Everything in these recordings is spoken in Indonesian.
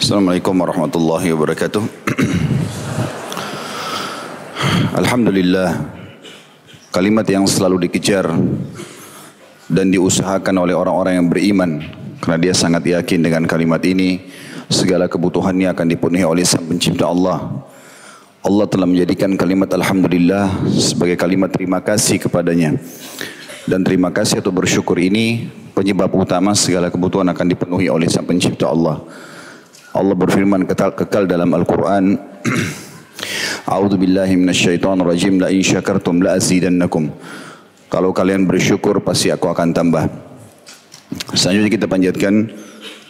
Assalamualaikum warahmatullahi wabarakatuh. Alhamdulillah kalimat yang selalu dikejar dan diusahakan oleh orang-orang yang beriman karena dia sangat yakin dengan kalimat ini segala kebutuhannya akan dipenuhi oleh Sang Pencipta Allah. Allah telah menjadikan kalimat alhamdulillah sebagai kalimat terima kasih kepadanya. Dan terima kasih atau bersyukur ini penyebab utama segala kebutuhan akan dipenuhi oleh Sang Pencipta Allah. Allah berfirman kekal, dalam Al-Quran A'udzu billahi minasyaitonir rajim la in syakartum la azidannakum. Kalau kalian bersyukur pasti aku akan tambah. Selanjutnya kita panjatkan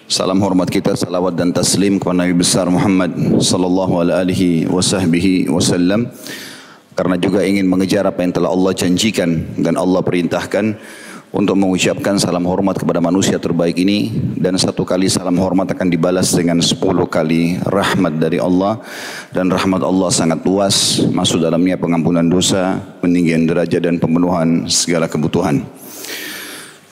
salam hormat kita salawat dan taslim kepada Nabi besar Muhammad sallallahu alaihi wasallam karena juga ingin mengejar apa yang telah Allah janjikan dan Allah perintahkan untuk mengucapkan salam hormat kepada manusia terbaik ini dan satu kali salam hormat akan dibalas dengan sepuluh kali rahmat dari Allah. Dan rahmat Allah sangat luas masuk dalamnya pengampunan dosa peninggian derajat dan pemenuhan segala kebutuhan.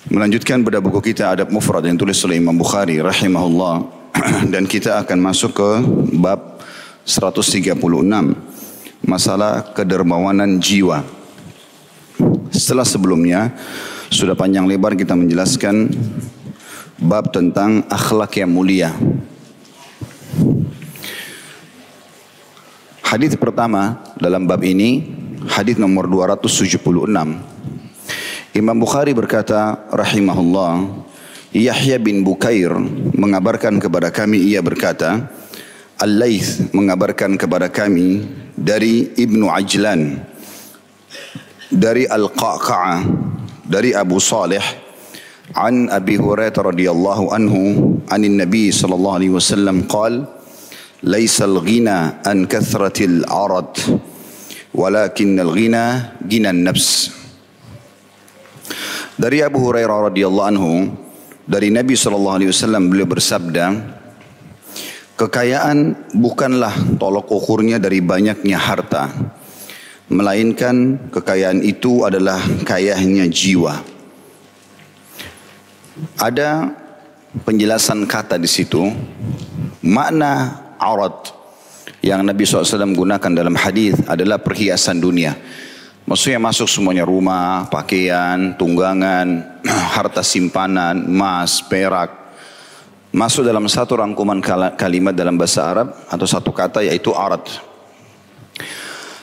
Melanjutkan pada buku kita adab mufrad yang tulis oleh Imam Bukhari rahimahullah. Dan kita akan masuk ke bab 136 masalah kedermawanan jiwa. Setelah sebelumnya sudah panjang lebar kita menjelaskan bab tentang akhlak yang mulia. Hadis pertama dalam bab ini, hadis nomor 276. Imam Bukhari berkata, rahimahullah, Yahya bin Bukair mengabarkan kepada kami, ia berkata, Al-Layth mengabarkan kepada kami dari Ibnu Ajlan, dari Al-Qa'qa'ah, dari Abu Saleh an Abi Hurairah radhiyallahu anhu anin Nabi sallallahu alaihi wasallam qala laisal ghina an kathratil arad walakinnal ghina ginan nafs. Dari Abu Hurairah radhiyallahu anhu dari Nabi sallallahu alaihi wasallam beliau bersabda kekayaan bukanlah tolok ukurnya dari banyaknya harta melainkan kekayaan itu adalah kayahnya jiwa. Ada penjelasan kata di situ, makna aurat yang Nabi SAW gunakan dalam hadis adalah perhiasan dunia. Maksudnya masuk semuanya rumah, pakaian, tunggangan, harta simpanan, emas, perak. Masuk dalam satu rangkuman kalimat dalam bahasa Arab atau satu kata yaitu arat.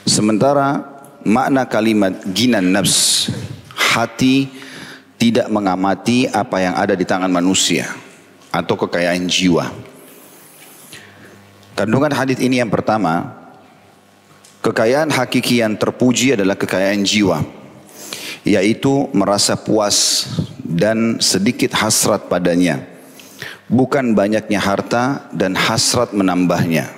Sementara makna kalimat ginan nafs, hati tidak mengamati apa yang ada di tangan manusia atau kekayaan jiwa. Kandungan hadis ini yang pertama, kekayaan hakiki yang terpuji adalah kekayaan jiwa, yaitu merasa puas dan sedikit hasrat padanya, bukan banyaknya harta dan hasrat menambahnya.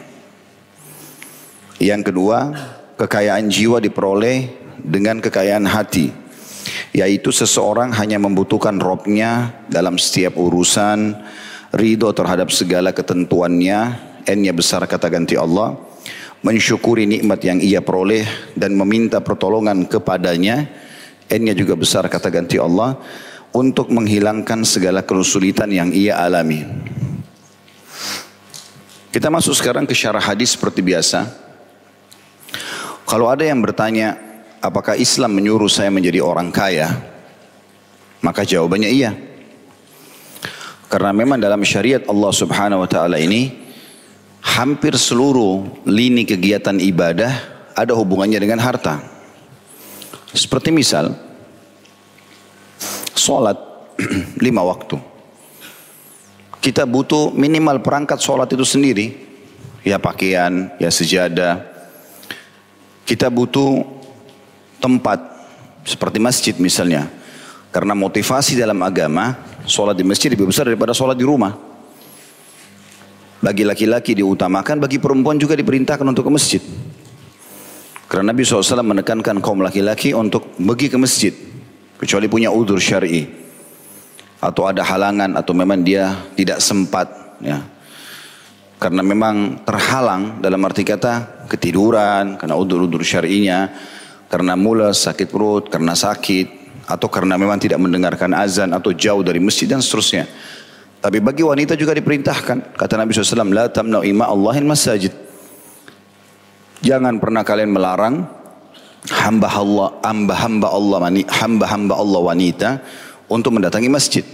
Yang kedua, kekayaan jiwa diperoleh dengan kekayaan hati yaitu seseorang hanya membutuhkan robnya dalam setiap urusan ridho terhadap segala ketentuannya n besar kata ganti Allah mensyukuri nikmat yang ia peroleh dan meminta pertolongan kepadanya n juga besar kata ganti Allah untuk menghilangkan segala kesulitan yang ia alami. Kita masuk sekarang ke syarah hadis seperti biasa kalau ada yang bertanya, apakah Islam menyuruh saya menjadi orang kaya? Maka jawabannya iya. Karena memang dalam syariat Allah Subhanahu wa taala ini hampir seluruh lini kegiatan ibadah ada hubungannya dengan harta. Seperti misal solat lima waktu. Kita butuh minimal perangkat solat itu sendiri. Ya pakaian, ya sejadah, kita butuh tempat seperti masjid misalnya. Karena motivasi dalam agama, sholat di masjid lebih besar daripada sholat di rumah. Bagi laki-laki diutamakan, bagi perempuan juga diperintahkan untuk ke masjid. Karena Nabi SAW menekankan kaum laki-laki untuk pergi ke masjid. Kecuali punya udur syari. Atau ada halangan atau memang dia tidak sempat. Ya. Karena memang terhalang dalam arti kata ketiduran, karena udur-udur syar'inya, karena mulas, sakit perut, karena sakit, atau karena memang tidak mendengarkan azan atau jauh dari masjid dan seterusnya. Tapi bagi wanita juga diperintahkan. Kata Nabi SAW, La tamna'u ima Allahin masajid. Jangan pernah kalian melarang hamba Allah, hamba-hamba Allah, hamba-hamba Allah wanita untuk mendatangi masjid.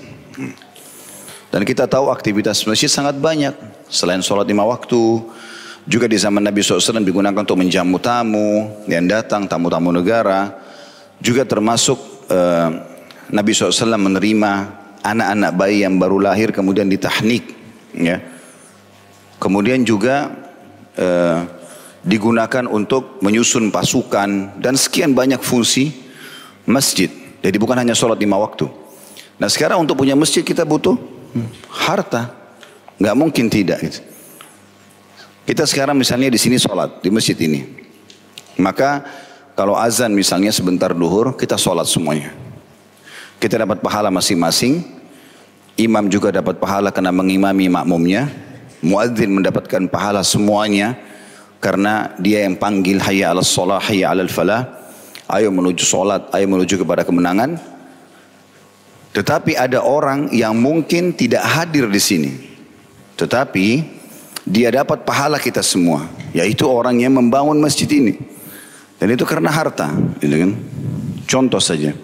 Dan kita tahu aktivitas masjid sangat banyak. Selain sholat lima waktu, juga di zaman Nabi SAW digunakan untuk menjamu tamu yang datang, tamu-tamu negara. Juga termasuk uh, Nabi SAW menerima anak-anak bayi yang baru lahir kemudian ditahnik. Ya. Kemudian juga uh, digunakan untuk menyusun pasukan dan sekian banyak fungsi masjid. Jadi bukan hanya sholat lima waktu. Nah sekarang untuk punya masjid kita butuh harta. Nggak mungkin tidak. Gitu. Kita sekarang misalnya di sini sholat di masjid ini. Maka kalau azan misalnya sebentar duhur kita sholat semuanya. Kita dapat pahala masing-masing. Imam juga dapat pahala karena mengimami makmumnya. Muadzin mendapatkan pahala semuanya karena dia yang panggil hayya ala sholah, hayya ala falah. Ayo menuju sholat, ayo menuju kepada kemenangan. Tetapi ada orang yang mungkin tidak hadir di sini. Tetapi dia dapat pahala kita semua, yaitu orang yang membangun masjid ini. Dan itu karena harta, gitu kan? Contoh saja.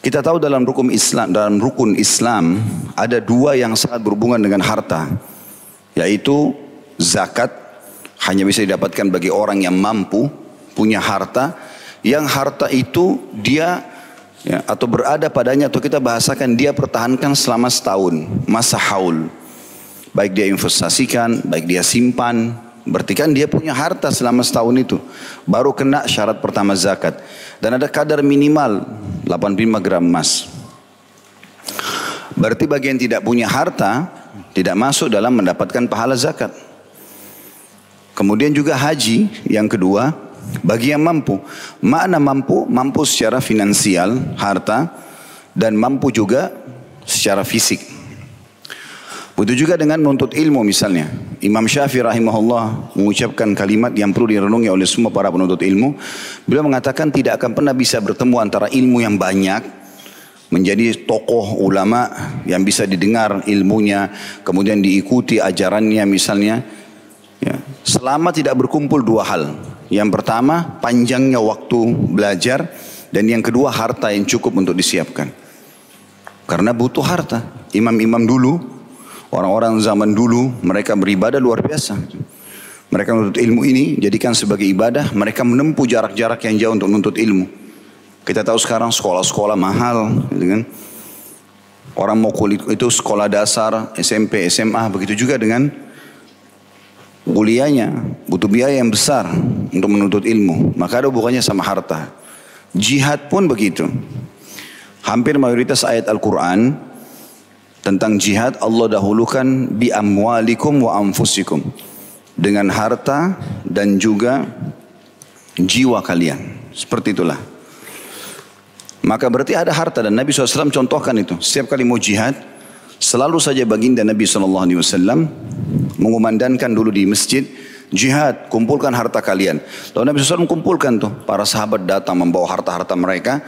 Kita tahu dalam rukun Islam, dalam rukun Islam ada dua yang sangat berhubungan dengan harta, yaitu zakat hanya bisa didapatkan bagi orang yang mampu punya harta, yang harta itu dia ya, atau berada padanya atau kita bahasakan dia pertahankan selama setahun masa haul. Baik dia investasikan, baik dia simpan. Berarti kan dia punya harta selama setahun itu. Baru kena syarat pertama zakat. Dan ada kadar minimal 85 gram emas. Berarti bagi yang tidak punya harta, tidak masuk dalam mendapatkan pahala zakat. Kemudian juga haji yang kedua, bagi yang mampu. Makna mampu, mampu secara finansial, harta, dan mampu juga secara fisik. Begitu juga dengan menuntut ilmu misalnya. Imam Syafi'i rahimahullah mengucapkan kalimat yang perlu direnungi oleh semua para penuntut ilmu. Beliau mengatakan tidak akan pernah bisa bertemu antara ilmu yang banyak menjadi tokoh ulama yang bisa didengar ilmunya, kemudian diikuti ajarannya misalnya. Ya, selama tidak berkumpul dua hal. Yang pertama panjangnya waktu belajar dan yang kedua harta yang cukup untuk disiapkan. Karena butuh harta. Imam-imam dulu Orang-orang zaman dulu mereka beribadah luar biasa. Mereka menuntut ilmu ini jadikan sebagai ibadah. Mereka menempuh jarak-jarak yang jauh untuk menuntut ilmu. Kita tahu sekarang sekolah-sekolah mahal, gitu kan? Orang mau kulit itu sekolah dasar, SMP, SMA, begitu juga dengan kuliahnya butuh biaya yang besar untuk menuntut ilmu. Maka ada hubungannya sama harta. Jihad pun begitu. Hampir mayoritas ayat Al-Quran tentang jihad Allah dahulukan bi amwalikum wa anfusikum dengan harta dan juga jiwa kalian. Seperti itulah. Maka berarti ada harta dan Nabi SAW contohkan itu. Setiap kali mau jihad selalu saja baginda Nabi SAW mengumandangkan dulu di masjid jihad kumpulkan harta kalian. Lalu Nabi SAW kumpulkan tuh. Para sahabat datang membawa harta-harta mereka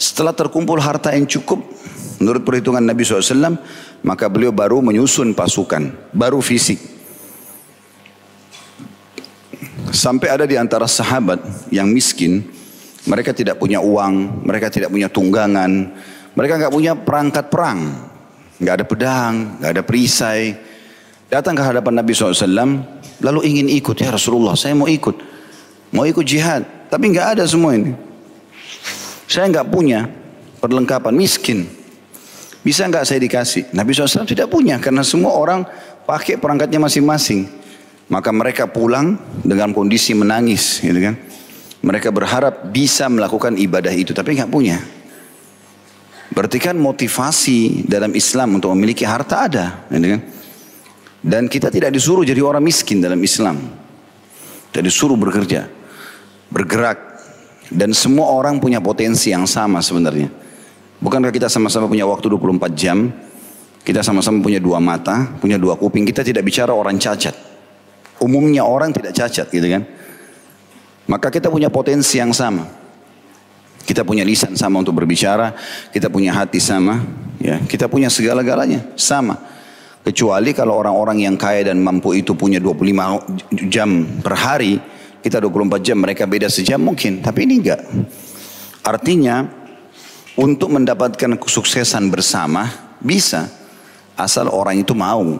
setelah terkumpul harta yang cukup Menurut perhitungan Nabi SAW, maka beliau baru menyusun pasukan, baru fisik. Sampai ada di antara sahabat yang miskin, mereka tidak punya uang, mereka tidak punya tunggangan, mereka nggak punya perangkat perang, nggak ada pedang, nggak ada perisai. Datang ke hadapan Nabi SAW, lalu ingin ikut ya Rasulullah, saya mau ikut, mau ikut jihad, tapi nggak ada semua ini. Saya nggak punya perlengkapan, miskin. Bisa nggak saya dikasih? Nabi SAW tidak punya karena semua orang pakai perangkatnya masing-masing. Maka mereka pulang dengan kondisi menangis, gitu kan? Mereka berharap bisa melakukan ibadah itu, tapi nggak punya. Berarti kan motivasi dalam Islam untuk memiliki harta ada, gitu kan? Dan kita tidak disuruh jadi orang miskin dalam Islam. Tidak disuruh bekerja, bergerak. Dan semua orang punya potensi yang sama sebenarnya. Bukankah kita sama-sama punya waktu 24 jam? Kita sama-sama punya dua mata, punya dua kuping. Kita tidak bicara orang cacat. Umumnya orang tidak cacat gitu kan. Maka kita punya potensi yang sama. Kita punya lisan sama untuk berbicara, kita punya hati sama, ya. Kita punya segala-galanya sama. Kecuali kalau orang-orang yang kaya dan mampu itu punya 25 jam per hari, kita 24 jam, mereka beda sejam mungkin. Tapi ini enggak. Artinya, untuk mendapatkan kesuksesan bersama, bisa. Asal orang itu mau.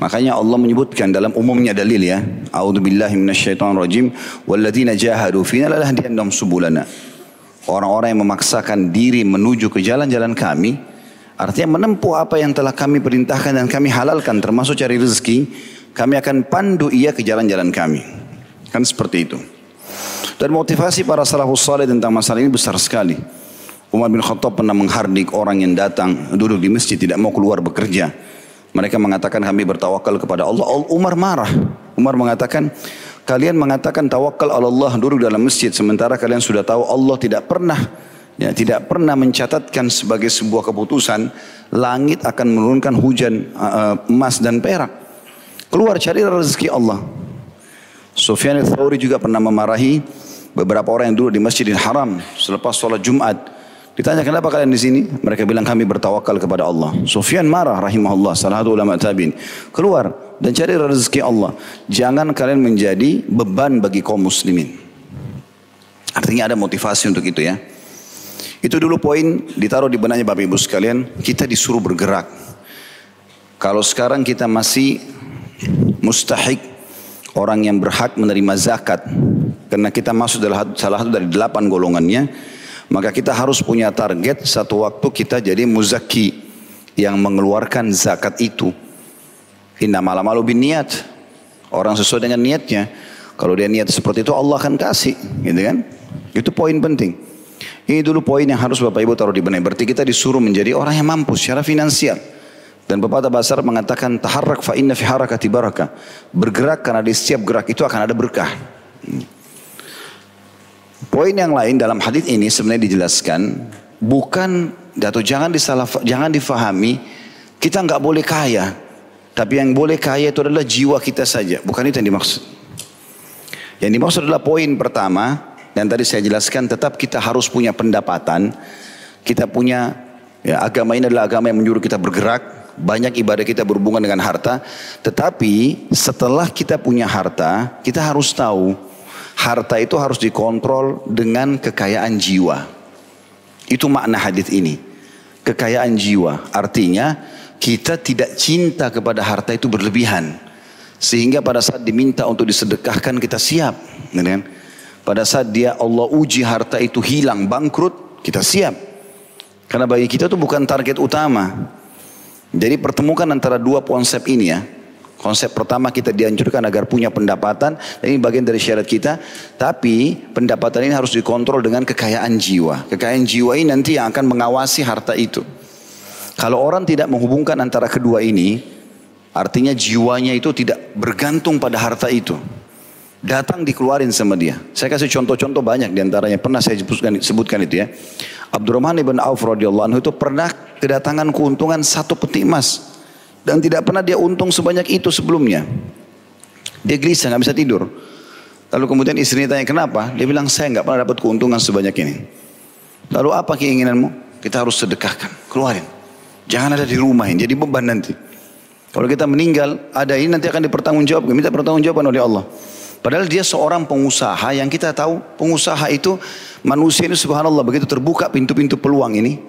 Makanya Allah menyebutkan dalam umumnya dalil ya. A'udzubillahi minasyaitonirrajim. Walladzina jahadu fina lanahdiyannahum subulana. Orang-orang yang memaksakan diri menuju ke jalan-jalan kami, Artinya menempuh apa yang telah kami perintahkan dan kami halalkan termasuk cari rezeki. Kami akan pandu ia ke jalan-jalan kami. Kan seperti itu. Dan motivasi para salafus saleh tentang masalah ini besar sekali. Umar bin Khattab pernah menghardik orang yang datang duduk di masjid tidak mau keluar bekerja. Mereka mengatakan kami bertawakal kepada Allah. Umar marah. Umar mengatakan kalian mengatakan tawakal Allah duduk dalam masjid sementara kalian sudah tahu Allah tidak pernah ya, tidak pernah mencatatkan sebagai sebuah keputusan langit akan menurunkan hujan uh, emas dan perak. Keluar cari rezeki Allah. Sufyan al-Thawri juga pernah memarahi beberapa orang yang dulu di Masjidil Haram selepas sholat Jumat. Ditanya kenapa kalian di sini? Mereka bilang kami bertawakal kepada Allah. Sufyan marah rahimahullah salah satu ulama tabiin. Keluar dan cari rezeki Allah. Jangan kalian menjadi beban bagi kaum muslimin. Artinya ada motivasi untuk itu ya. Itu dulu poin ditaruh di benaknya Bapak Ibu sekalian, kita disuruh bergerak. Kalau sekarang kita masih mustahik orang yang berhak menerima zakat karena kita masuk dalam salah satu dari delapan golongannya, maka kita harus punya target satu waktu kita jadi muzaki yang mengeluarkan zakat itu. Inna malam malu bin niat. Orang sesuai dengan niatnya. Kalau dia niat seperti itu Allah akan kasih, gitu kan? Itu poin penting. Ini dulu poin yang harus Bapak Ibu taruh di benak. Berarti kita disuruh menjadi orang yang mampu secara finansial. Dan pepatah Basar mengatakan taharrak fa inna fi harakati barakah. Bergerak karena di setiap gerak itu akan ada berkah. Poin yang lain dalam hadis ini sebenarnya dijelaskan bukan atau jangan disalah jangan difahami kita nggak boleh kaya. Tapi yang boleh kaya itu adalah jiwa kita saja, bukan itu yang dimaksud. Yang dimaksud adalah poin pertama, dan tadi saya jelaskan tetap kita harus punya pendapatan. Kita punya ya, agama ini adalah agama yang menyuruh kita bergerak. Banyak ibadah kita berhubungan dengan harta. Tetapi setelah kita punya harta, kita harus tahu harta itu harus dikontrol dengan kekayaan jiwa. Itu makna hadis ini. Kekayaan jiwa. Artinya kita tidak cinta kepada harta itu berlebihan. Sehingga pada saat diminta untuk disedekahkan kita siap. Kan? Pada saat dia Allah uji harta itu hilang, bangkrut, kita siap. Karena bagi kita itu bukan target utama. Jadi pertemukan antara dua konsep ini ya. Konsep pertama kita dianjurkan agar punya pendapatan, ini bagian dari syarat kita. Tapi pendapatan ini harus dikontrol dengan kekayaan jiwa. Kekayaan jiwa ini nanti yang akan mengawasi harta itu. Kalau orang tidak menghubungkan antara kedua ini, artinya jiwanya itu tidak bergantung pada harta itu. Datang dikeluarin sama dia. Saya kasih contoh-contoh banyak di antaranya. Pernah saya sebutkan, sebutkan itu ya. Abdurrahman ibn Auf radhiyallahu anhu itu pernah kedatangan keuntungan satu peti emas. Dan tidak pernah dia untung sebanyak itu sebelumnya. Dia gelisah, nggak bisa tidur. Lalu kemudian istrinya tanya kenapa? Dia bilang saya nggak pernah dapat keuntungan sebanyak ini. Lalu apa keinginanmu? Kita harus sedekahkan, keluarin. Jangan ada di rumah ini, jadi beban nanti. Kalau kita meninggal, ada ini nanti akan dipertanggungjawabkan, minta pertanggungjawaban oleh Allah. Padahal dia seorang pengusaha yang kita tahu pengusaha itu manusia ini subhanallah begitu terbuka pintu-pintu peluang ini.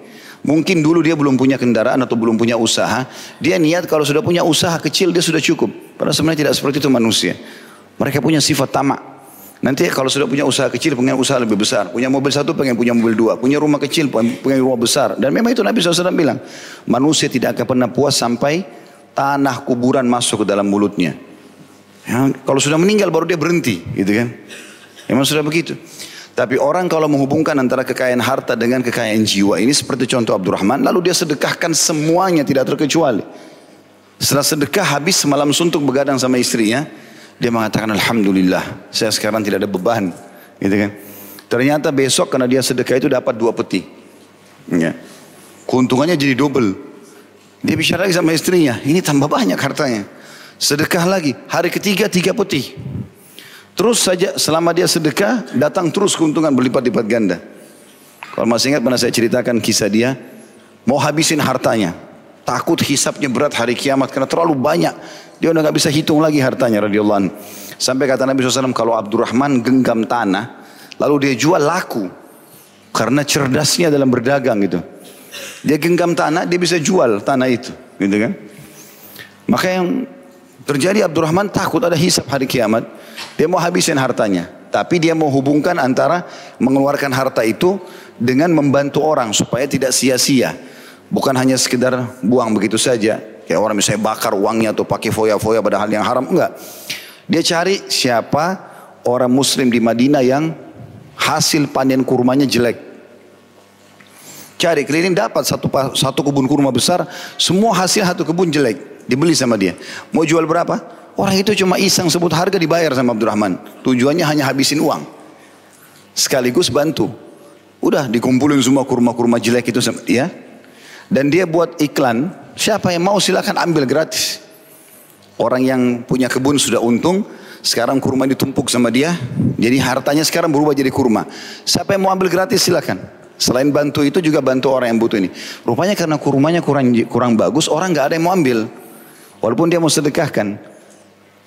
Mungkin dulu dia belum punya kendaraan atau belum punya usaha. Dia niat kalau sudah punya usaha kecil dia sudah cukup. Padahal sebenarnya tidak seperti itu manusia. Mereka punya sifat tamak. Nanti kalau sudah punya usaha kecil pengen usaha lebih besar. Punya mobil satu pengen punya mobil dua. Punya rumah kecil pengen rumah besar. Dan memang itu Nabi SAW bilang. Manusia tidak akan pernah puas sampai tanah kuburan masuk ke dalam mulutnya. Ya, kalau sudah meninggal baru dia berhenti, gitu kan? Memang sudah begitu. Tapi orang kalau menghubungkan antara kekayaan harta dengan kekayaan jiwa ini seperti contoh Abdurrahman, lalu dia sedekahkan semuanya tidak terkecuali. Setelah sedekah habis semalam suntuk begadang sama istrinya, dia mengatakan Alhamdulillah, saya sekarang tidak ada beban, gitu kan? Ternyata besok karena dia sedekah itu dapat dua peti. Ya. Keuntungannya jadi double. Dia bicara lagi sama istrinya, ini tambah banyak hartanya. Sedekah lagi. Hari ketiga tiga putih. Terus saja selama dia sedekah datang terus keuntungan berlipat-lipat ganda. Kalau masih ingat pernah saya ceritakan kisah dia mau habisin hartanya. Takut hisapnya berat hari kiamat karena terlalu banyak. Dia udah nggak bisa hitung lagi hartanya radhiyallahu anhu. Sampai kata Nabi SAW kalau Abdurrahman genggam tanah lalu dia jual laku karena cerdasnya dalam berdagang gitu. Dia genggam tanah dia bisa jual tanah itu, gitu kan? Maka yang terjadi Abdurrahman takut ada hisap hari kiamat. Dia mau habisin hartanya. Tapi dia mau hubungkan antara mengeluarkan harta itu dengan membantu orang supaya tidak sia-sia. Bukan hanya sekedar buang begitu saja. Kayak orang misalnya bakar uangnya atau pakai foya-foya pada hal yang haram. Enggak. Dia cari siapa orang muslim di Madinah yang hasil panen kurmanya jelek. Cari keliling dapat satu satu kebun kurma besar, semua hasil satu kebun jelek, dibeli sama dia. Mau jual berapa? Orang itu cuma iseng sebut harga dibayar sama Abdurrahman. Tujuannya hanya habisin uang. Sekaligus bantu. Udah dikumpulin semua kurma-kurma jelek itu sama dia. Dan dia buat iklan, siapa yang mau silakan ambil gratis. Orang yang punya kebun sudah untung, sekarang kurma ditumpuk sama dia, jadi hartanya sekarang berubah jadi kurma. Siapa yang mau ambil gratis silakan. Selain bantu itu juga bantu orang yang butuh ini. Rupanya karena kurmanya kurang kurang bagus, orang nggak ada yang mau ambil. Walaupun dia mau sedekahkan.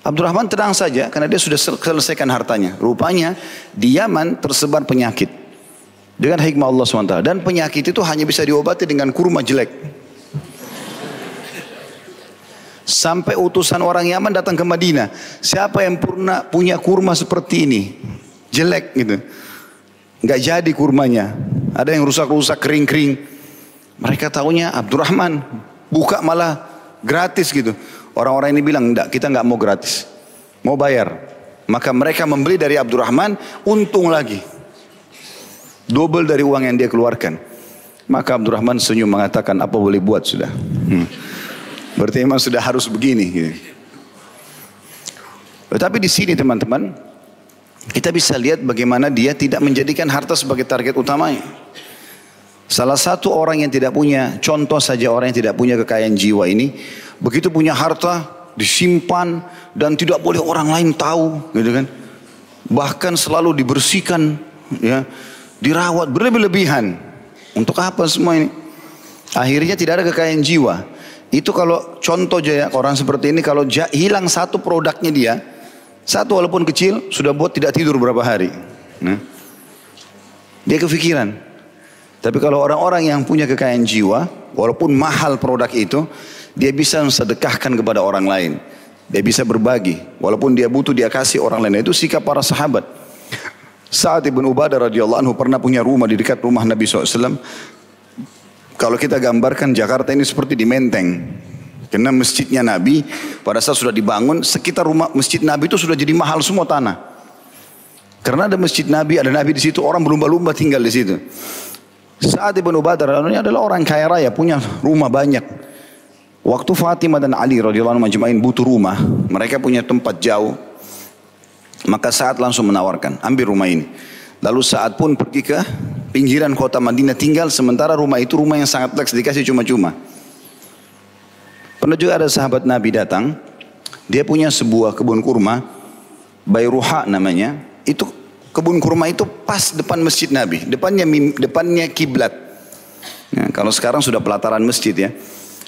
Abdurrahman tenang saja karena dia sudah selesaikan hartanya. Rupanya di Yaman tersebar penyakit. Dengan hikmah Allah SWT. Dan penyakit itu hanya bisa diobati dengan kurma jelek. Sampai utusan orang Yaman datang ke Madinah. Siapa yang pernah punya kurma seperti ini? Jelek gitu. Gak jadi kurmanya. Ada yang rusak-rusak kering-kering. Mereka tahunya Abdurrahman. Buka malah gratis gitu. Orang-orang ini bilang enggak kita nggak mau gratis. Mau bayar. Maka mereka membeli dari Abdurrahman untung lagi. Double dari uang yang dia keluarkan. Maka Abdurrahman senyum mengatakan apa boleh buat sudah. Hmm. Berarti memang sudah harus begini. Gitu. Tetapi di sini teman-teman, kita bisa lihat bagaimana dia tidak menjadikan harta sebagai target utamanya. Salah satu orang yang tidak punya, contoh saja orang yang tidak punya kekayaan jiwa ini, begitu punya harta, disimpan dan tidak boleh orang lain tahu, gitu kan? Bahkan selalu dibersihkan, ya dirawat berlebih-lebihan. Untuk apa semua ini? Akhirnya tidak ada kekayaan jiwa. Itu kalau contoh aja ya orang seperti ini kalau hilang satu produknya dia, satu walaupun kecil sudah buat tidak tidur berapa hari. Nah, dia kepikiran. Tapi kalau orang-orang yang punya kekayaan jiwa, walaupun mahal produk itu, dia bisa sedekahkan kepada orang lain. Dia bisa berbagi. Walaupun dia butuh, dia kasih orang lain. Itu sikap para sahabat. Sa'ad ibn Ubadah radhiyallahu anhu pernah punya rumah di dekat rumah Nabi SAW. Kalau kita gambarkan Jakarta ini seperti di Menteng. Karena masjidnya Nabi pada saat sudah dibangun, sekitar rumah masjid Nabi itu sudah jadi mahal semua tanah. Karena ada masjid Nabi, ada Nabi di situ, orang berlumba-lumba tinggal di situ. Saat Ibn Ubadah adalah orang kaya raya, punya rumah banyak. Waktu Fatimah dan Ali radhiyallahu anhu majma'in butuh rumah, mereka punya tempat jauh, maka saat langsung menawarkan, ambil rumah ini. Lalu saat pun pergi ke pinggiran kota Madinah tinggal, sementara rumah itu rumah yang sangat leks, dikasih cuma-cuma. Pernah juga ada sahabat Nabi datang, dia punya sebuah kebun kurma, Bayruha namanya, itu kebun kurma itu pas depan masjid Nabi, depannya depannya kiblat. Ya, kalau sekarang sudah pelataran masjid ya.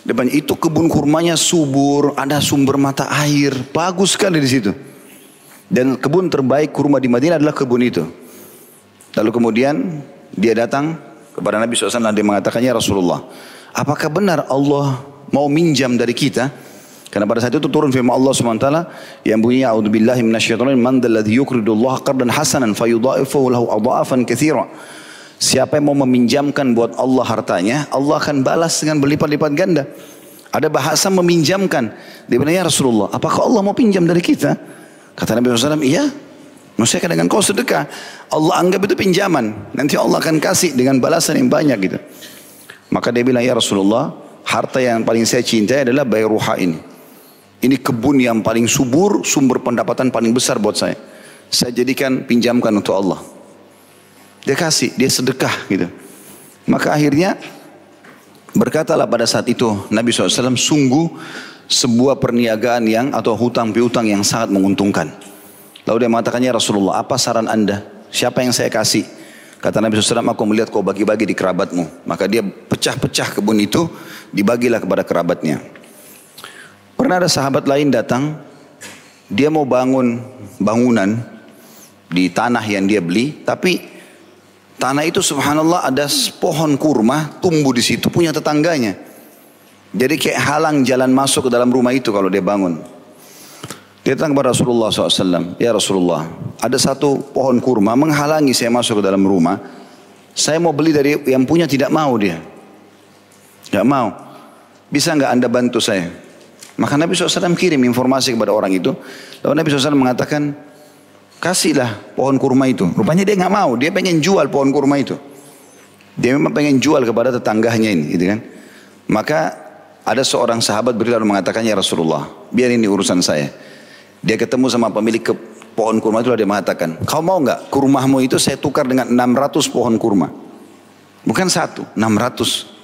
Depannya itu kebun kurmanya subur, ada sumber mata air, bagus sekali di situ. Dan kebun terbaik kurma di Madinah adalah kebun itu. Lalu kemudian dia datang kepada Nabi SAW dan dia mengatakannya Rasulullah. Apakah benar Allah mau minjam dari kita? Karena pada saat itu turun firman Allah SWT yang bunyinya A'udzubillahi minasyaitonir man dzalladzi yuqridullah qardan hasanan fayudha'ifahu lahu adha'afan katsira. Siapa yang mau meminjamkan buat Allah hartanya, Allah akan balas dengan berlipat-lipat ganda. Ada bahasa meminjamkan. Dia bilang, ya Rasulullah, apakah Allah mau pinjam dari kita? Kata Nabi SAW, iya. Maksudnya dengan kau sedekah. Allah anggap itu pinjaman. Nanti Allah akan kasih dengan balasan yang banyak gitu. Maka dia bilang, ya Rasulullah, harta yang paling saya cintai adalah bayruha ini. Ini kebun yang paling subur, sumber pendapatan paling besar buat saya. Saya jadikan pinjamkan untuk Allah. Dia kasih, dia sedekah gitu. Maka akhirnya berkatalah pada saat itu Nabi SAW sungguh sebuah perniagaan yang atau hutang piutang yang sangat menguntungkan. Lalu dia mengatakannya Rasulullah, apa saran anda? Siapa yang saya kasih? Kata Nabi SAW, aku melihat kau bagi-bagi di kerabatmu. Maka dia pecah-pecah kebun itu, dibagilah kepada kerabatnya. Pernah ada sahabat lain datang, dia mau bangun bangunan di tanah yang dia beli, tapi tanah itu subhanallah ada pohon kurma tumbuh di situ punya tetangganya. Jadi kayak halang jalan masuk ke dalam rumah itu kalau dia bangun. Dia datang kepada Rasulullah SAW. Ya Rasulullah, ada satu pohon kurma menghalangi saya masuk ke dalam rumah. Saya mau beli dari yang punya tidak mau dia. Tidak mau. Bisa nggak anda bantu saya? Maka Nabi SAW kirim informasi kepada orang itu. Lalu Nabi SAW mengatakan, kasihlah pohon kurma itu. Rupanya dia nggak mau. Dia pengen jual pohon kurma itu. Dia memang pengen jual kepada tetangganya ini, gitu kan? Maka ada seorang sahabat berlalu mengatakan, ya Rasulullah, biar ini urusan saya. Dia ketemu sama pemilik ke pohon kurma itu dia mengatakan, kau mau nggak kurmamu itu saya tukar dengan 600 pohon kurma. Bukan satu, 600.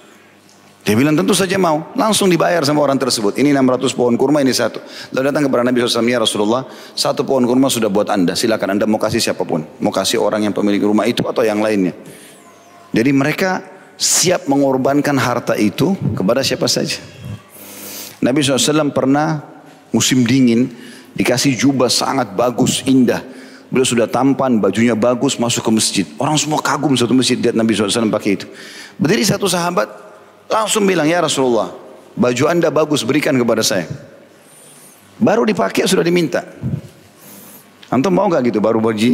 Dia bilang tentu saja mau. Langsung dibayar sama orang tersebut. Ini 600 pohon kurma, ini satu. Lalu datang kepada Nabi SAW, ya Rasulullah, satu pohon kurma sudah buat anda. Silakan anda mau kasih siapa pun. Mau kasih orang yang pemilik rumah itu atau yang lainnya. Jadi mereka siap mengorbankan harta itu kepada siapa saja. Nabi SAW pernah musim dingin, Dikasih jubah sangat bagus, indah. Beliau sudah tampan, bajunya bagus, masuk ke masjid. Orang semua kagum satu masjid lihat Nabi SAW pakai itu. Berdiri satu sahabat, langsung bilang, ya Rasulullah, baju anda bagus, berikan kepada saya. Baru dipakai sudah diminta. Antum mau gak gitu baru baju,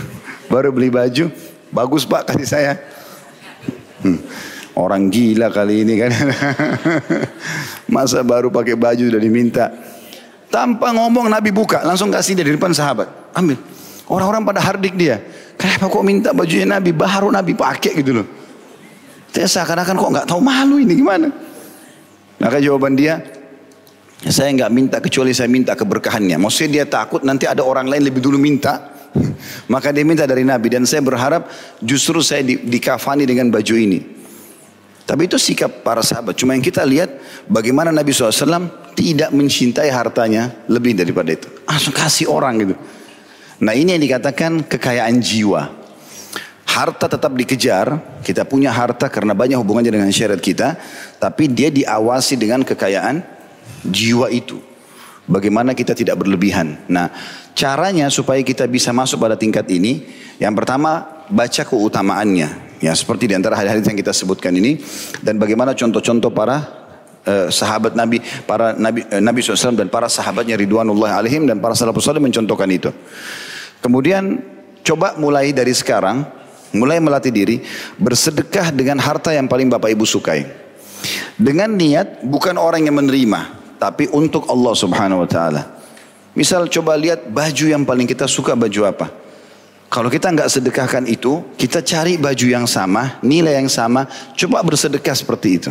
baru beli baju, bagus pak kasih saya. Hmm. Orang gila kali ini kan. Masa baru pakai baju sudah diminta. Tanpa ngomong Nabi buka, langsung kasih dia di depan sahabat. Ambil. Orang-orang pada hardik dia. Kenapa kok minta bajunya Nabi? Baru Nabi pakai gitu loh. Saya seakan-akan kok nggak tahu malu ini gimana. Maka jawaban dia, saya nggak minta kecuali saya minta keberkahannya. Maksudnya dia takut nanti ada orang lain lebih dulu minta. Maka dia minta dari Nabi dan saya berharap justru saya di, dikafani dengan baju ini. Tapi itu sikap para sahabat. Cuma yang kita lihat bagaimana Nabi SAW tidak mencintai hartanya lebih daripada itu. Langsung kasih orang gitu. Nah ini yang dikatakan kekayaan jiwa. Harta tetap dikejar, kita punya harta karena banyak hubungannya dengan syariat kita. Tapi dia diawasi dengan kekayaan jiwa itu. Bagaimana kita tidak berlebihan. Nah caranya supaya kita bisa masuk pada tingkat ini. Yang pertama baca keutamaannya. Ya seperti di antara hadis yang kita sebutkan ini dan bagaimana contoh-contoh para uh, sahabat Nabi, para Nabi uh, Nabi SAW dan para sahabatnya Ridwanullah alaihim dan para salafus salih mencontohkan itu. Kemudian coba mulai dari sekarang, mulai melatih diri bersedekah dengan harta yang paling Bapak Ibu sukai. Dengan niat bukan orang yang menerima, tapi untuk Allah Subhanahu wa taala. Misal coba lihat baju yang paling kita suka baju apa? Kalau kita nggak sedekahkan itu, kita cari baju yang sama, nilai yang sama, coba bersedekah seperti itu.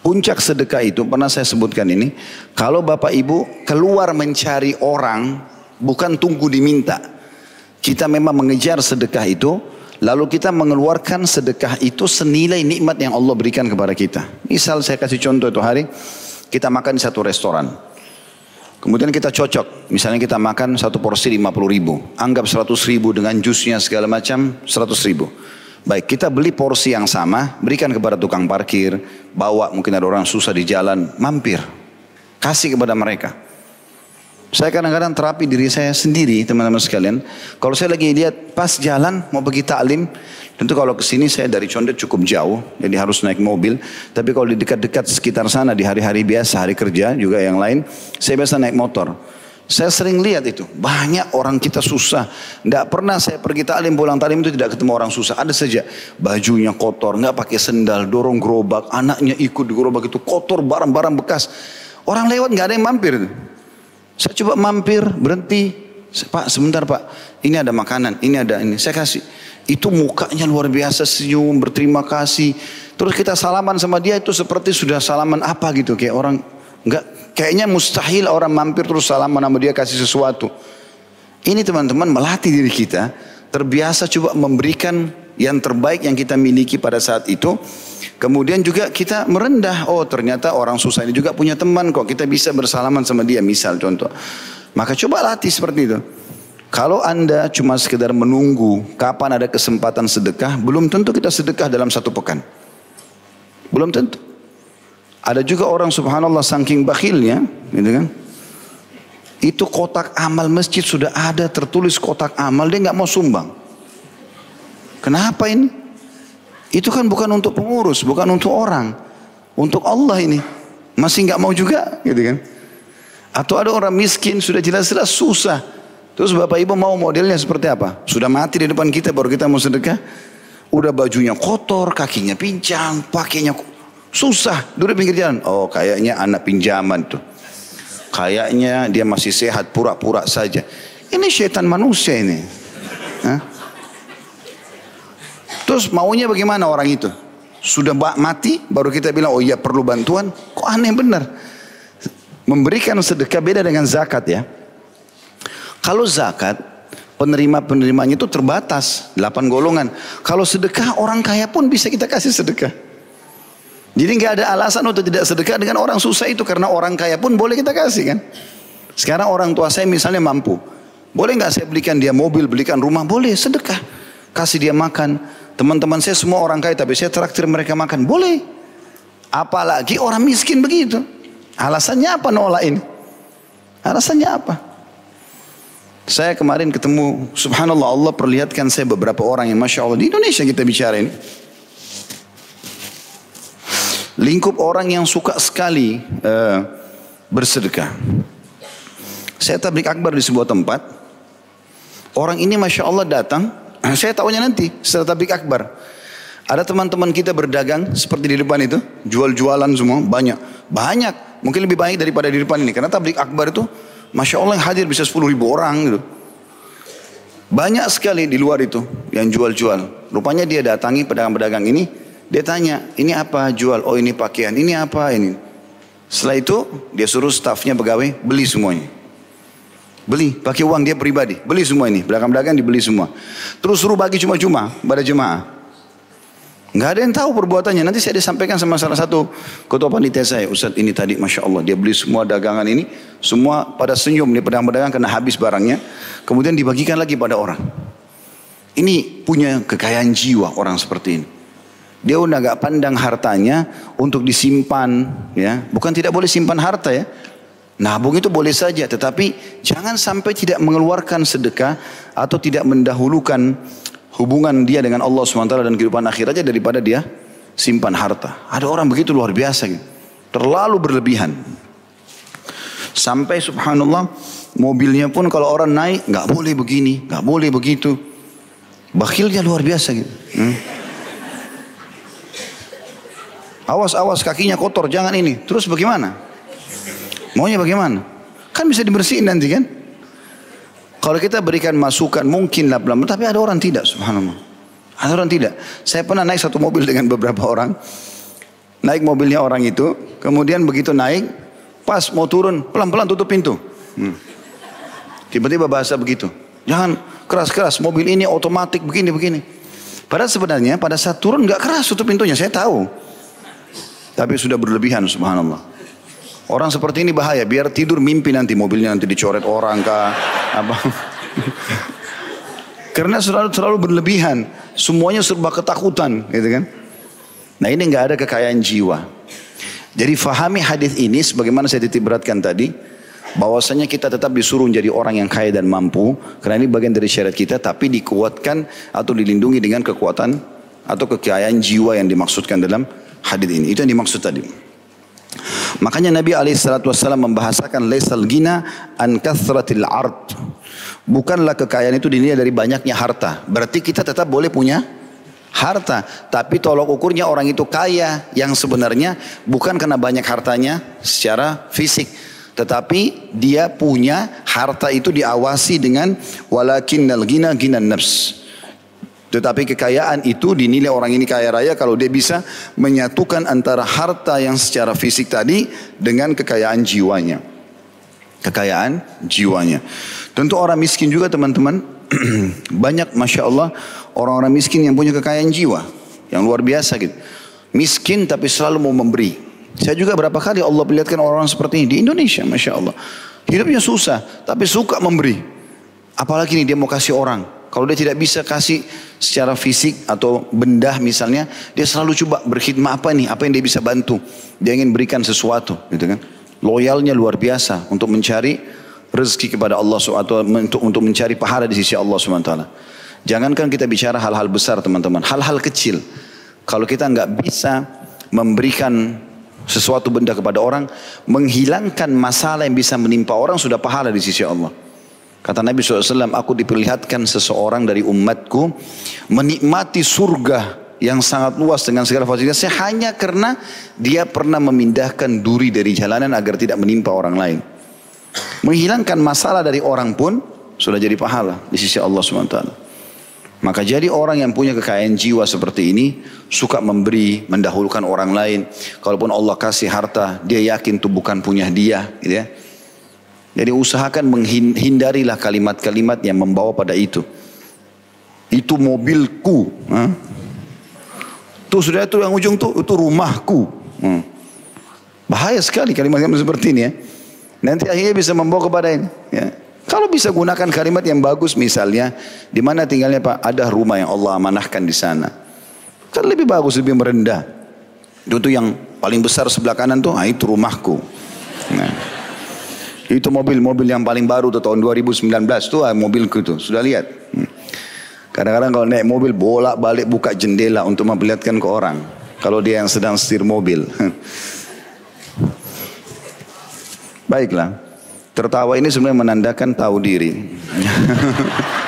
Puncak sedekah itu pernah saya sebutkan ini, kalau Bapak Ibu keluar mencari orang, bukan tunggu diminta. Kita memang mengejar sedekah itu, lalu kita mengeluarkan sedekah itu senilai nikmat yang Allah berikan kepada kita. Misal saya kasih contoh itu hari, kita makan di satu restoran. Kemudian kita cocok, misalnya kita makan satu porsi 50 ribu, anggap 100 ribu dengan jusnya segala macam 100 ribu. Baik, kita beli porsi yang sama, berikan kepada tukang parkir, bawa mungkin ada orang susah di jalan, mampir, kasih kepada mereka. Saya kadang-kadang terapi diri saya sendiri, teman-teman sekalian. Kalau saya lagi lihat pas jalan mau pergi taklim, Tentu kalau ke sini saya dari Condet cukup jauh, jadi harus naik mobil. Tapi kalau di dekat-dekat sekitar sana di hari-hari biasa, hari kerja juga yang lain, saya biasa naik motor. Saya sering lihat itu, banyak orang kita susah. Tidak pernah saya pergi taklim pulang taklim itu tidak ketemu orang susah. Ada saja bajunya kotor, nggak pakai sendal, dorong gerobak, anaknya ikut di gerobak itu kotor, barang-barang bekas. Orang lewat nggak ada yang mampir. Saya coba mampir, berhenti. Pak sebentar pak, ini ada makanan, ini ada ini. Saya kasih. Itu mukanya luar biasa senyum, berterima kasih. Terus kita salaman sama dia itu seperti sudah salaman apa gitu. Kayak orang enggak kayaknya mustahil orang mampir terus salaman sama dia kasih sesuatu. Ini teman-teman melatih diri kita terbiasa coba memberikan yang terbaik yang kita miliki pada saat itu. Kemudian juga kita merendah, oh ternyata orang susah ini juga punya teman kok, kita bisa bersalaman sama dia misal contoh. Maka coba latih seperti itu. Kalau anda cuma sekedar menunggu kapan ada kesempatan sedekah, belum tentu kita sedekah dalam satu pekan. Belum tentu. Ada juga orang subhanallah saking bakhilnya, gitu kan? Itu kotak amal masjid sudah ada tertulis kotak amal dia nggak mau sumbang. Kenapa ini? Itu kan bukan untuk pengurus, bukan untuk orang, untuk Allah ini. Masih nggak mau juga, gitu kan? Atau ada orang miskin sudah jelas-jelas susah. Terus bapak ibu mau modelnya seperti apa? Sudah mati di depan kita baru kita mau sedekah. Udah bajunya kotor, kakinya pincang, pakainya susah, duduk pinggir jalan. Oh kayaknya anak pinjaman tuh. Kayaknya dia masih sehat pura-pura saja. Ini syaitan manusia ini. Hah? Terus maunya bagaimana orang itu? Sudah mati baru kita bilang oh iya perlu bantuan. Kok aneh benar. Memberikan sedekah beda dengan zakat ya. Kalau zakat penerima-penerimanya itu terbatas. Delapan golongan. Kalau sedekah orang kaya pun bisa kita kasih sedekah. Jadi nggak ada alasan untuk tidak sedekah dengan orang susah itu karena orang kaya pun boleh kita kasih kan. Sekarang orang tua saya misalnya mampu, boleh nggak saya belikan dia mobil, belikan rumah, boleh sedekah, kasih dia makan. Teman-teman saya semua orang kaya tapi saya traktir mereka makan, boleh. Apalagi orang miskin begitu. Alasannya apa nolak ini? Alasannya apa? Saya kemarin ketemu, subhanallah Allah perlihatkan saya beberapa orang yang masya Allah di Indonesia kita bicara ini lingkup orang yang suka sekali uh, bersedekah. Saya tablik akbar di sebuah tempat. Orang ini masya Allah datang. Saya tahunya nanti setelah tablik akbar. Ada teman-teman kita berdagang seperti di depan itu. Jual-jualan semua banyak. Banyak. Mungkin lebih banyak daripada di depan ini. Karena tablik akbar itu Masya Allah yang hadir bisa 10 ribu orang gitu. Banyak sekali di luar itu yang jual-jual. Rupanya dia datangi pedagang-pedagang ini dia tanya, ini apa jual? Oh ini pakaian, ini apa ini? Setelah itu dia suruh stafnya pegawai beli semuanya. Beli, pakai uang dia pribadi. Beli semua ini, belakang-belakang dibeli semua. Terus suruh bagi cuma-cuma pada jemaah. Nggak ada yang tahu perbuatannya. Nanti saya disampaikan sama salah satu ketua panitia saya. Ustadz ini tadi Masya Allah. Dia beli semua dagangan ini. Semua pada senyum. Dia pedang-pedagang kena habis barangnya. Kemudian dibagikan lagi pada orang. Ini punya kekayaan jiwa orang seperti ini. Dia udah gak pandang hartanya untuk disimpan, ya. Bukan tidak boleh simpan harta ya. Nabung itu boleh saja, tetapi jangan sampai tidak mengeluarkan sedekah atau tidak mendahulukan hubungan dia dengan Allah SWT dan kehidupan akhir aja daripada dia simpan harta. Ada orang begitu luar biasa gitu. Terlalu berlebihan. Sampai subhanallah mobilnya pun kalau orang naik nggak boleh begini, nggak boleh begitu. Bakhilnya luar biasa gitu. Hmm. Awas, awas kakinya kotor, jangan ini. Terus bagaimana? Maunya bagaimana? Kan bisa dibersihin nanti kan? Kalau kita berikan masukan mungkin lah pelan tapi ada orang tidak, subhanallah. Ada orang tidak. Saya pernah naik satu mobil dengan beberapa orang. Naik mobilnya orang itu, kemudian begitu naik, pas mau turun, pelan-pelan tutup pintu. Hmm. Tiba-tiba bahasa begitu. Jangan keras-keras, mobil ini otomatis begini-begini. Padahal sebenarnya pada saat turun nggak keras tutup pintunya, saya tahu. Tapi sudah berlebihan subhanallah. Orang seperti ini bahaya, biar tidur mimpi nanti mobilnya nanti dicoret orang kah apa. Karena selalu selalu berlebihan, semuanya serba ketakutan, gitu kan? Nah ini nggak ada kekayaan jiwa. Jadi fahami hadis ini sebagaimana saya titip beratkan tadi, bahwasanya kita tetap disuruh menjadi orang yang kaya dan mampu, karena ini bagian dari syariat kita, tapi dikuatkan atau dilindungi dengan kekuatan atau kekayaan jiwa yang dimaksudkan dalam hadis ini. Itu yang dimaksud tadi. Makanya Nabi SAW membahasakan laisal gina an kathratil art. Bukanlah kekayaan itu dinilai dari banyaknya harta. Berarti kita tetap boleh punya harta. Tapi tolok ukurnya orang itu kaya yang sebenarnya bukan karena banyak hartanya secara fisik. Tetapi dia punya harta itu diawasi dengan walakin gina gina nafs. Tetapi kekayaan itu dinilai orang ini kaya raya kalau dia bisa menyatukan antara harta yang secara fisik tadi dengan kekayaan jiwanya. Kekayaan jiwanya. Tentu orang miskin juga teman-teman. banyak Masya Allah orang-orang miskin yang punya kekayaan jiwa. Yang luar biasa gitu. Miskin tapi selalu mau memberi. Saya juga berapa kali Allah perlihatkan orang-orang seperti ini di Indonesia Masya Allah. Hidupnya susah tapi suka memberi. Apalagi ini dia mau kasih orang. Kalau dia tidak bisa kasih secara fisik atau benda misalnya, dia selalu coba berkhidmat apa nih, apa yang dia bisa bantu. Dia ingin berikan sesuatu, gitu kan. Loyalnya luar biasa untuk mencari rezeki kepada Allah SWT, untuk, untuk mencari pahala di sisi Allah SWT. Jangankan kita bicara hal-hal besar teman-teman, hal-hal kecil. Kalau kita nggak bisa memberikan sesuatu benda kepada orang, menghilangkan masalah yang bisa menimpa orang sudah pahala di sisi Allah. Kata Nabi SAW, aku diperlihatkan seseorang dari umatku menikmati surga yang sangat luas dengan segala fasilitasnya hanya karena dia pernah memindahkan duri dari jalanan agar tidak menimpa orang lain. Menghilangkan masalah dari orang pun sudah jadi pahala di sisi Allah SWT. Maka jadi orang yang punya kekayaan jiwa seperti ini suka memberi, mendahulukan orang lain. Kalaupun Allah kasih harta, dia yakin itu bukan punya dia, gitu ya. Jadi usahakan menghindarilah kalimat-kalimat yang membawa pada itu. Itu mobilku. Tuh sudah itu yang ujung tuh, itu rumahku. Hmm. Bahaya sekali kalimat-kalimat seperti ini ya. Nanti akhirnya bisa membawa kepada ini. Ya. Kalau bisa gunakan kalimat yang bagus misalnya, di mana tinggalnya Pak, ada rumah yang Allah amanahkan di sana. Kan lebih bagus, lebih merendah. Itu yang paling besar sebelah kanan tuh, ah, itu rumahku. Nah. Itu mobil-mobil yang paling baru tuh tahun 2019 tuh ah, mobilku itu. Sudah lihat? Hmm. Kadang-kadang kalau naik mobil bolak balik buka jendela untuk memperlihatkan ke orang. Kalau dia yang sedang setir mobil. Baiklah. Tertawa ini sebenarnya menandakan tahu diri.